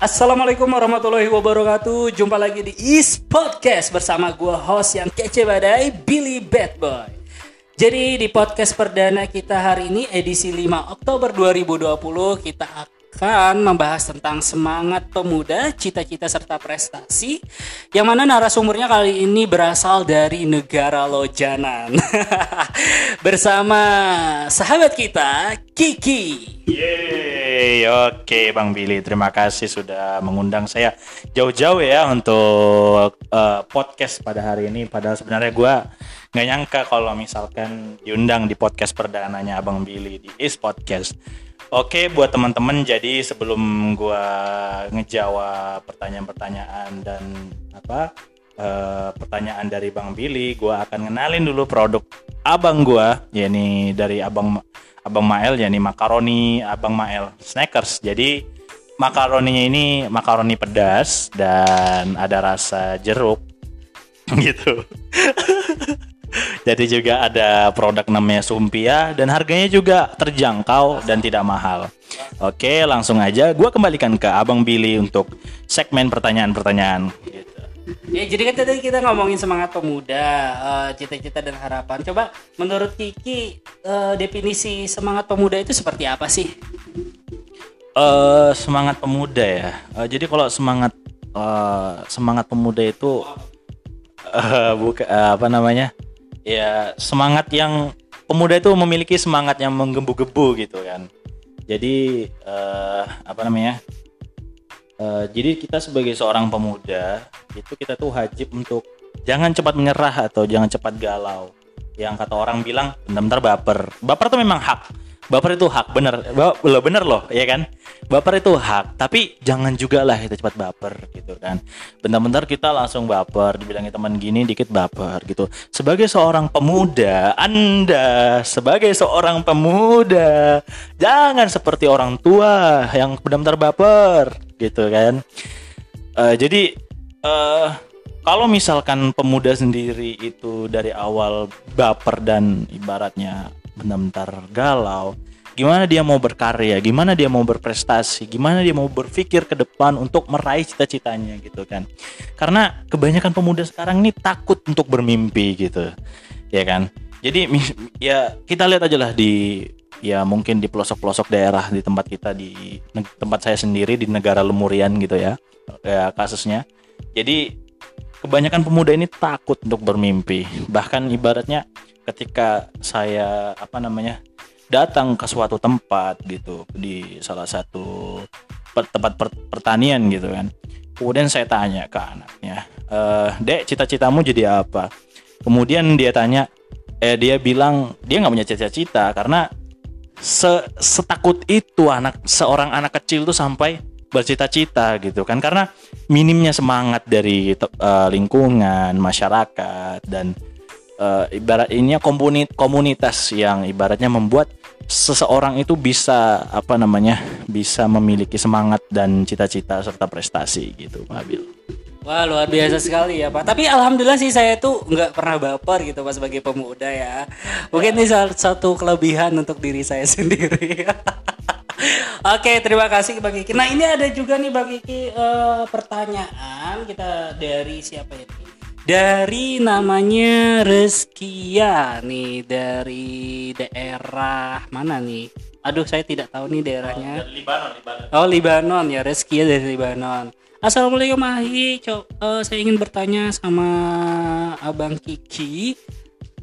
Assalamualaikum warahmatullahi wabarakatuh. Jumpa lagi di East Podcast Bersama gue host yang kece badai Billy Bad Boy. Jadi di podcast perdana kita hari ini Edisi 5 Oktober 2020 Kita akan membahas tentang semangat pemuda Cita-cita serta prestasi Yang mana narasumbernya kali ini berasal dari negara Lojanan. Bersama sahabat kita Kiki. Yeay, oke Bang Billy, terima kasih sudah mengundang saya jauh-jauh ya untuk uh, podcast pada hari ini. Padahal sebenarnya gue nggak nyangka kalau misalkan diundang di podcast perdananya Abang Billy di Is Podcast. Oke, buat teman-teman, jadi sebelum gue ngejawab pertanyaan-pertanyaan dan apa uh, pertanyaan dari Bang Billy, gue akan ngenalin dulu produk abang gue, yakni dari abang Abang Mael ya nih makaroni Abang Mael Snackers. Jadi makaroninya ini makaroni pedas dan ada rasa jeruk gitu. Jadi juga ada produk namanya Sumpia dan harganya juga terjangkau dan tidak mahal. Oke, langsung aja gue kembalikan ke Abang Billy untuk segmen pertanyaan-pertanyaan. Ya jadi kan tadi kita ngomongin semangat pemuda, uh, cita-cita dan harapan. Coba menurut Kiki uh, definisi semangat pemuda itu seperti apa sih? Uh, semangat pemuda ya. Uh, jadi kalau semangat uh, semangat pemuda itu uh, buka uh, apa namanya? Ya semangat yang pemuda itu memiliki semangat yang menggebu-gebu gitu kan. Jadi uh, apa namanya? Uh, jadi kita sebagai seorang pemuda itu kita tuh wajib untuk jangan cepat menyerah atau jangan cepat galau. Yang kata orang bilang bentar-bentar baper. Baper tuh memang hak. Baper itu hak bener, lo bener loh, ya kan? Baper itu hak, tapi jangan juga lah kita cepat baper gitu kan. Bentar-bentar kita langsung baper, dibilangin teman gini dikit baper gitu. Sebagai seorang pemuda, Anda sebagai seorang pemuda, jangan seperti orang tua yang bentar-bentar baper gitu kan. Uh, jadi uh, kalau misalkan pemuda sendiri itu dari awal baper dan ibaratnya benar-benar galau, gimana dia mau berkarya, gimana dia mau berprestasi, gimana dia mau berpikir ke depan untuk meraih cita-citanya gitu kan. Karena kebanyakan pemuda sekarang ini takut untuk bermimpi gitu. Ya kan? Jadi ya kita lihat aja lah di ya mungkin di pelosok-pelosok daerah di tempat kita di tempat saya sendiri di negara Lemurian gitu ya. Ya kasusnya. Jadi kebanyakan pemuda ini takut untuk bermimpi. Bahkan ibaratnya ketika saya apa namanya datang ke suatu tempat gitu di salah satu tempat pertanian gitu kan. Kemudian saya tanya ke anaknya e, dek cita-citamu jadi apa? Kemudian dia tanya eh dia bilang dia nggak punya cita-cita karena se setakut itu anak seorang anak kecil tuh sampai bercita-cita gitu kan. Karena minimnya semangat dari uh, lingkungan masyarakat dan uh, ibarat ini komunitas yang ibaratnya membuat seseorang itu bisa apa namanya bisa memiliki semangat dan cita-cita serta prestasi gitu Pak Abil. Wah luar biasa sekali ya Pak. Tapi alhamdulillah sih saya tuh nggak pernah baper gitu Pak sebagai pemuda ya. Mungkin ini salah satu kelebihan untuk diri saya sendiri. Oke, terima kasih Bang Kiki. Nah, ini ada juga nih Bang Kiki uh, pertanyaan kita dari siapa ya? Dari namanya Reskia nih dari daerah mana nih? Aduh saya tidak tahu nih daerahnya. Oh, Libanon, Libanon. Oh Libanon ya Reskia dari Libanon. Assalamualaikum Ahi, Co uh, saya ingin bertanya sama Abang Kiki.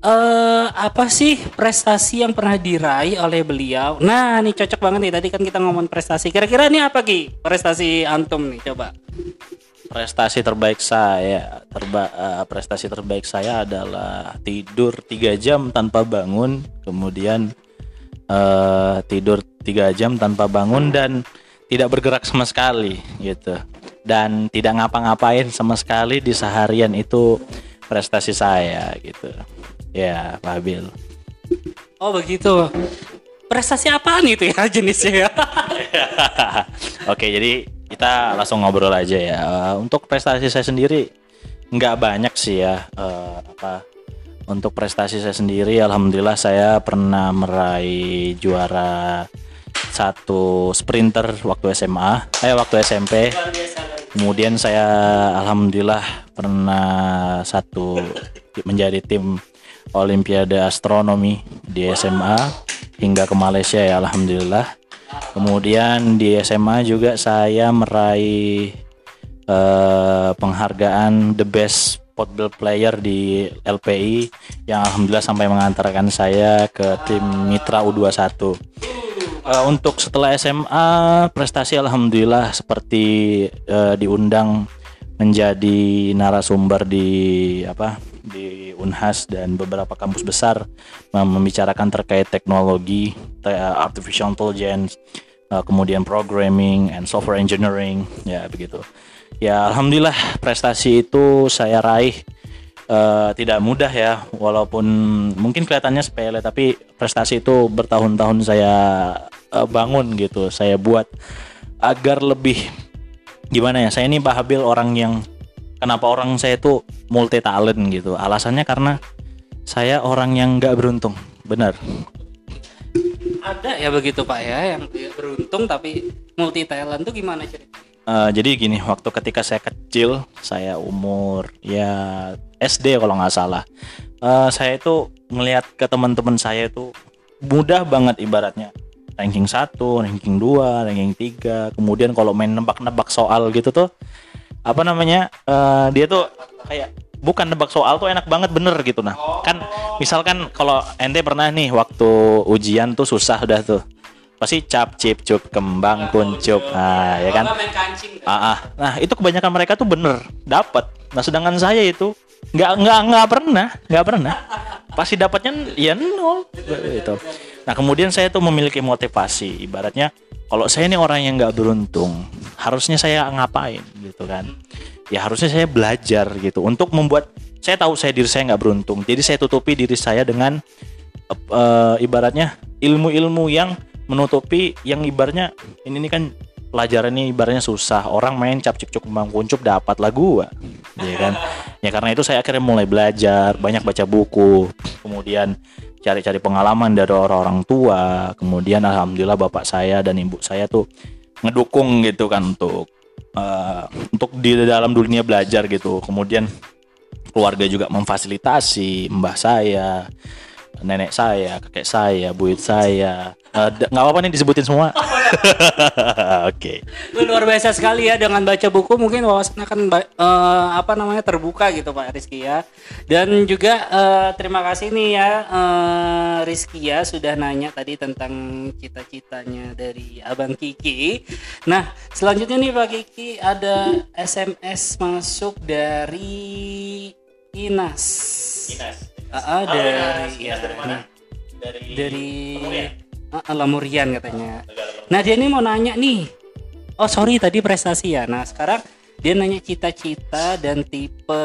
Uh, apa sih prestasi yang pernah diraih oleh beliau? Nah, nih cocok banget nih. Tadi kan kita ngomong prestasi. Kira-kira ini apa Ki? Prestasi antum nih, coba prestasi terbaik saya terba uh, prestasi terbaik saya adalah tidur tiga jam tanpa bangun kemudian uh, tidur tiga jam tanpa bangun dan tidak bergerak sama sekali gitu. Dan tidak ngapa-ngapain sama sekali di seharian itu prestasi saya gitu. Ya Pak Habil oh begitu. Prestasi apaan itu ya jenisnya ya? Oke jadi kita langsung ngobrol aja ya. Uh, untuk prestasi saya sendiri nggak banyak sih ya. Uh, apa untuk prestasi saya sendiri, alhamdulillah saya pernah meraih juara satu sprinter waktu SMA, eh waktu SMP. Kemudian saya alhamdulillah pernah satu menjadi tim Olimpiade Astronomi di SMA hingga ke Malaysia ya alhamdulillah. Kemudian di SMA juga saya meraih eh, penghargaan the best football player di LPI yang alhamdulillah sampai mengantarkan saya ke tim Mitra U21. Eh, untuk setelah SMA prestasi alhamdulillah seperti eh, diundang menjadi narasumber di apa di Unhas dan beberapa kampus besar mem- membicarakan terkait teknologi, te- artificial intelligence, eh, kemudian programming and software engineering ya begitu. Ya alhamdulillah prestasi itu saya raih eh, tidak mudah ya walaupun mungkin kelihatannya sepele tapi prestasi itu bertahun-tahun saya eh, bangun gitu saya buat agar lebih gimana ya saya ini Pak orang yang kenapa orang saya itu multi talent gitu? Alasannya karena saya orang yang nggak beruntung. Benar. Ada ya begitu Pak ya yang beruntung tapi multi talent tuh gimana ceritanya? Eh, jadi gini waktu ketika saya kecil saya umur ya SD kalau nggak salah. Eh, saya itu ngelihat ke teman-teman saya itu mudah banget ibaratnya. Ranking 1, ranking 2, ranking 3 kemudian kalau main nebak-nebak soal gitu tuh apa namanya eh, dia tuh kayak bukan nebak soal tuh enak banget bener gitu nah kan misalkan kalau ente pernah nih waktu ujian tuh susah udah tuh pasti cap cip cup kembang kuncup nah ya kan kancing. Ah, ah. Nah itu kebanyakan mereka tuh bener dapat. Nah sedangkan saya itu nggak nggak nggak pernah nggak pernah. Pasti dapatnya ya nol itu. Nah kemudian saya tuh memiliki motivasi. Ibaratnya kalau saya ini orang yang nggak beruntung, harusnya saya ngapain gitu kan? Ya harusnya saya belajar gitu untuk membuat saya tahu saya diri saya nggak beruntung. Jadi saya tutupi diri saya dengan eh, ibaratnya ilmu-ilmu yang menutupi yang ibaratnya ini, ini kan pelajaran ini ibaratnya susah orang main cap cip cuk kembang kuncup dapat lah gua ya kan ya karena itu saya akhirnya mulai belajar banyak baca buku kemudian cari-cari pengalaman dari orang-orang tua kemudian alhamdulillah bapak saya dan ibu saya tuh ngedukung gitu kan untuk eh, untuk di dalam dunia belajar gitu. Kemudian keluarga juga memfasilitasi mbah saya nenek saya kakek saya buyut saya Eh, nggak apa-apa nih disebutin semua. Oke. Lu luar biasa sekali ya dengan baca buku. Mungkin wawasan akan eh, apa namanya terbuka gitu Pak Rizky ya. Dan juga eh, terima kasih nih ya eh, Rizky ya sudah nanya tadi tentang cita-citanya dari Abang Kiki. Nah selanjutnya nih Pak Kiki ada SMS masuk dari Inas. Ah, ah, dari ya, nih. dari Ah, ah, Lamurian katanya. Nah dia ini mau nanya nih. Oh sorry tadi prestasi ya. Nah sekarang dia nanya cita-cita dan tipe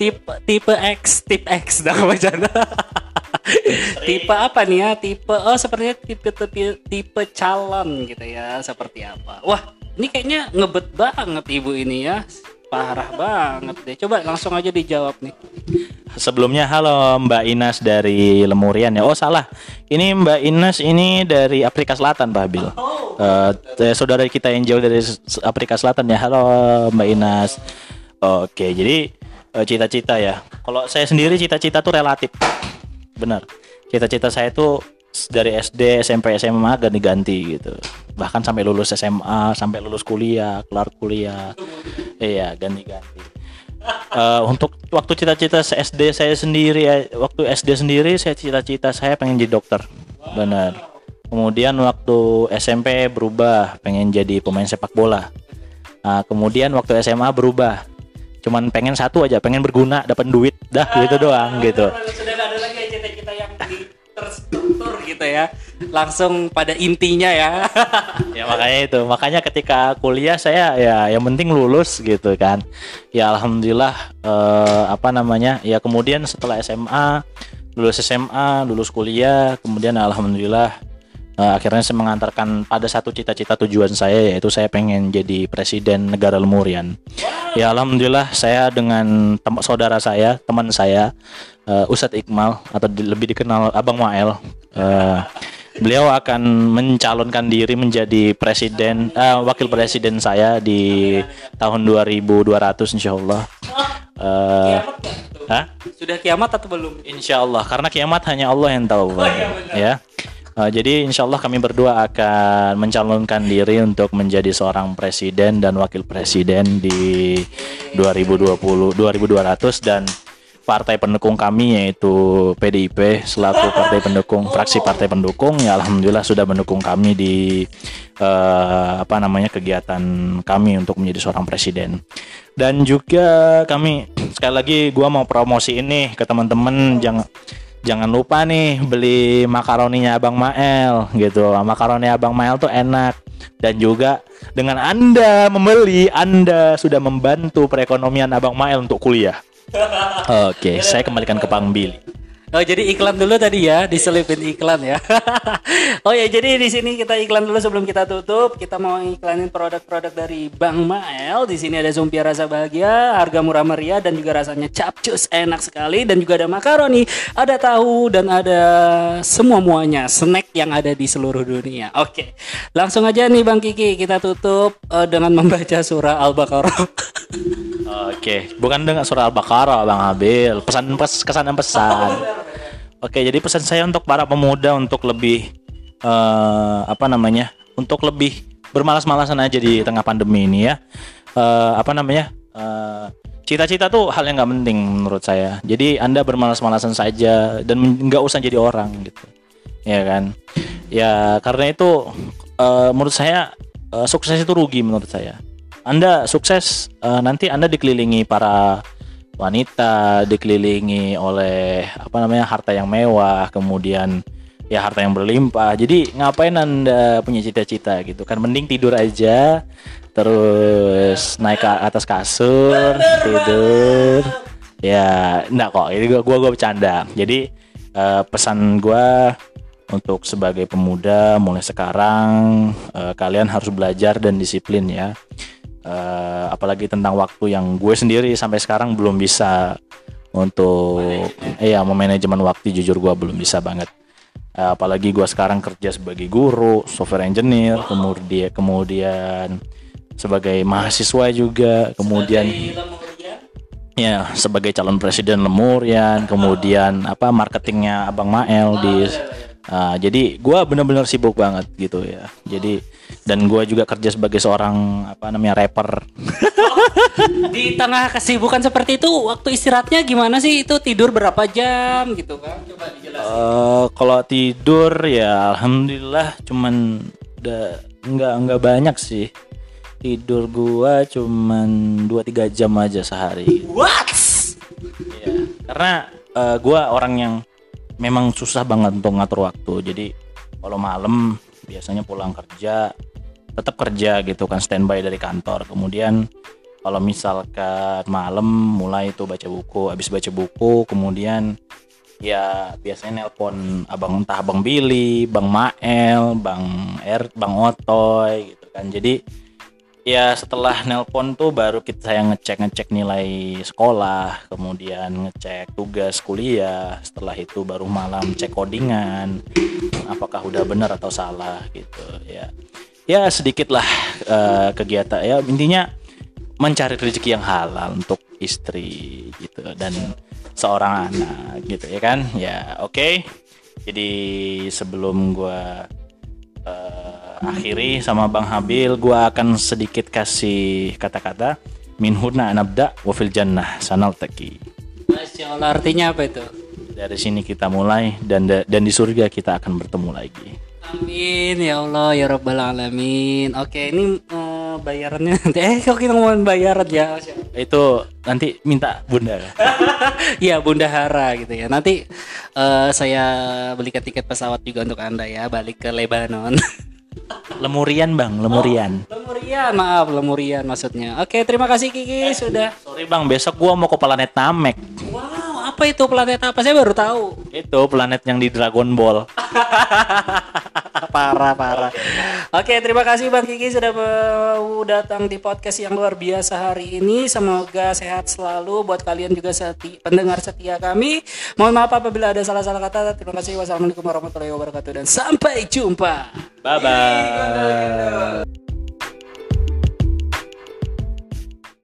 tipe tipe X tipe X dah bercanda. tipe apa nih ya? Tipe oh sepertinya tipe tipe tipe calon gitu ya. Seperti apa? Wah ini kayaknya ngebet banget ibu ini ya. Parah banget deh. Coba langsung aja dijawab nih. Sebelumnya halo Mbak Inas dari Lemurian ya. Oh salah. Ini Mbak Inas ini dari Afrika Selatan Pak Habil. Eh, saudara kita yang jauh dari Afrika Selatan ya. Halo Mbak Inas. Oke, jadi eh, cita-cita ya. Kalau saya sendiri cita-cita tuh relatif. Benar. Cita-cita saya tuh dari SD, SMP, SMA ganti-ganti gitu. Bahkan sampai lulus SMA, sampai lulus kuliah, kelar kuliah. Iya, ganti-ganti. Eh, untuk waktu cita-cita SD saya sendiri ya, waktu SD sendiri saya cita-cita saya pengen jadi dokter. Benar. Kemudian waktu SMP berubah pengen jadi pemain sepak bola. Nah, kemudian waktu SMA berubah. Cuman pengen satu aja pengen berguna dapat duit. Dah gitu doang gitu ya. Langsung pada intinya ya. ya makanya itu. Makanya ketika kuliah saya ya yang penting lulus gitu kan. Ya alhamdulillah eh, apa namanya ya kemudian setelah SMA lulus SMA lulus kuliah kemudian alhamdulillah eh, akhirnya saya mengantarkan pada satu cita-cita tujuan saya yaitu saya pengen jadi presiden negara Lemurian. Ya alhamdulillah saya dengan tem- saudara saya teman saya eh, Ustadz Iqmal atau di- lebih dikenal Abang Mael Eh, beliau akan mencalonkan diri menjadi presiden eh, wakil presiden saya di tahun 2200 insya Allah. Eh, hah? Sudah kiamat atau belum? Insya Allah karena kiamat hanya Allah yang tahu ya. Eh, jadi insya Allah kami berdua akan mencalonkan diri untuk menjadi seorang presiden dan wakil presiden di 2020 2200 dan partai pendukung kami yaitu PDIP selaku partai pendukung fraksi partai pendukung ya alhamdulillah sudah mendukung kami di eh, apa namanya kegiatan kami untuk menjadi seorang presiden. Dan juga kami sekali lagi gua mau promosi ini ke teman-teman jangan jangan lupa nih beli makaroninya Abang Mael gitu. Makaroni Abang Mael tuh enak. Dan juga dengan Anda membeli Anda sudah membantu perekonomian Abang Mael untuk kuliah Oke, saya kembalikan ke Bang Billy. Oh jadi iklan dulu tadi ya, diselipin iklan ya. oh ya jadi di sini kita iklan dulu sebelum kita tutup. Kita mau iklanin produk-produk dari Bang Mael. Di sini ada Zumpia rasa bahagia, harga murah meriah dan juga rasanya capcus enak sekali dan juga ada makaroni, ada tahu dan ada semua muanya snack yang ada di seluruh dunia. Oke, langsung aja nih Bang Kiki kita tutup eh, dengan membaca surah Al-Baqarah. Oke, bukan dengan surah Al-Baqarah Bang Abil. Pesan pes kesan dan pesan. Oke, jadi pesan saya untuk para pemuda untuk lebih eh, apa namanya? Untuk lebih bermalas-malasan aja di tengah pandemi ini ya. Eh, apa namanya? Eh, Cita-cita tuh hal yang nggak penting menurut saya. Jadi anda bermalas-malasan saja dan nggak usah jadi orang gitu, ya kan? Ya karena itu eh, menurut saya eh, sukses itu rugi menurut saya. Anda sukses eh, nanti Anda dikelilingi para wanita, dikelilingi oleh apa namanya harta yang mewah, kemudian ya harta yang berlimpah. Jadi ngapain Anda punya cita-cita gitu kan? Mending tidur aja, terus naik ke atas kasur, tidur. Ya, enggak kok. Ini gua gua, gua bercanda. Jadi eh, pesan gua untuk sebagai pemuda mulai sekarang eh, kalian harus belajar dan disiplin ya. Eh, apalagi tentang waktu yang gue sendiri sampai sekarang belum bisa untuk iya memanajemen waktu jujur gue belum bisa banget. Eh, apalagi gue sekarang kerja sebagai guru software engineer kemudian kemudian sebagai mahasiswa juga kemudian ya sebagai calon presiden Lemurian kemudian apa marketingnya Abang Mael di Ah, jadi gue bener-bener sibuk banget gitu ya jadi dan gue juga kerja sebagai seorang apa namanya rapper di tengah kesibukan seperti itu, waktu istirahatnya gimana sih? Itu tidur berapa jam gitu kan? Coba dijelasin. Eh, kalau tidur ya alhamdulillah cuman udah nggak nggak banyak sih tidur gua cuman 2-3 jam aja sehari What? Iya, karena eh, gua orang yang memang susah banget untuk ngatur waktu jadi kalau malam biasanya pulang kerja tetap kerja gitu kan standby dari kantor kemudian kalau misalkan malam mulai itu baca buku habis baca buku kemudian ya biasanya nelpon abang entah abang Billy, bang Mael, bang Er, bang Otoy gitu kan. Jadi ya setelah nelpon tuh baru kita saya ngecek ngecek nilai sekolah, kemudian ngecek tugas kuliah. Setelah itu baru malam cek codingan, apakah udah benar atau salah gitu ya. Ya sedikit lah eh, kegiatan ya intinya mencari rezeki yang halal untuk istri gitu dan seorang anak gitu ya kan ya oke jadi sebelum gua eh, akhiri sama Bang Habil gua akan sedikit kasih kata-kata min huna nabda wa fil jannah sanal taqi Masya Allah artinya apa itu? dari sini kita mulai dan dan di surga kita akan bertemu lagi Amin ya Allah ya Rabbal Alamin. Oke ini eh, bayarannya nanti. Eh kok kita ngomongin bayaran ya? Itu nanti minta bunda Iya Bunda Hara gitu ya. Nanti eh, saya belikan tiket pesawat juga untuk anda ya balik ke Lebanon. lemurian bang lemurian Lemurian maaf Lemurian maksudnya. Oke terima kasih Kiki sudah. sorry bang besok gua mau ke planet Namek Wow apa itu planet apa? Saya baru tahu. itu planet yang di Dragon Ball parah parah. Oke, terima kasih Bang Kiki sudah mau datang di podcast yang luar biasa hari ini. Semoga sehat selalu buat kalian juga seti pendengar setia kami. Mohon maaf apabila ada salah-salah kata. Terima kasih. Wassalamualaikum warahmatullahi wabarakatuh dan sampai jumpa. Bye bye.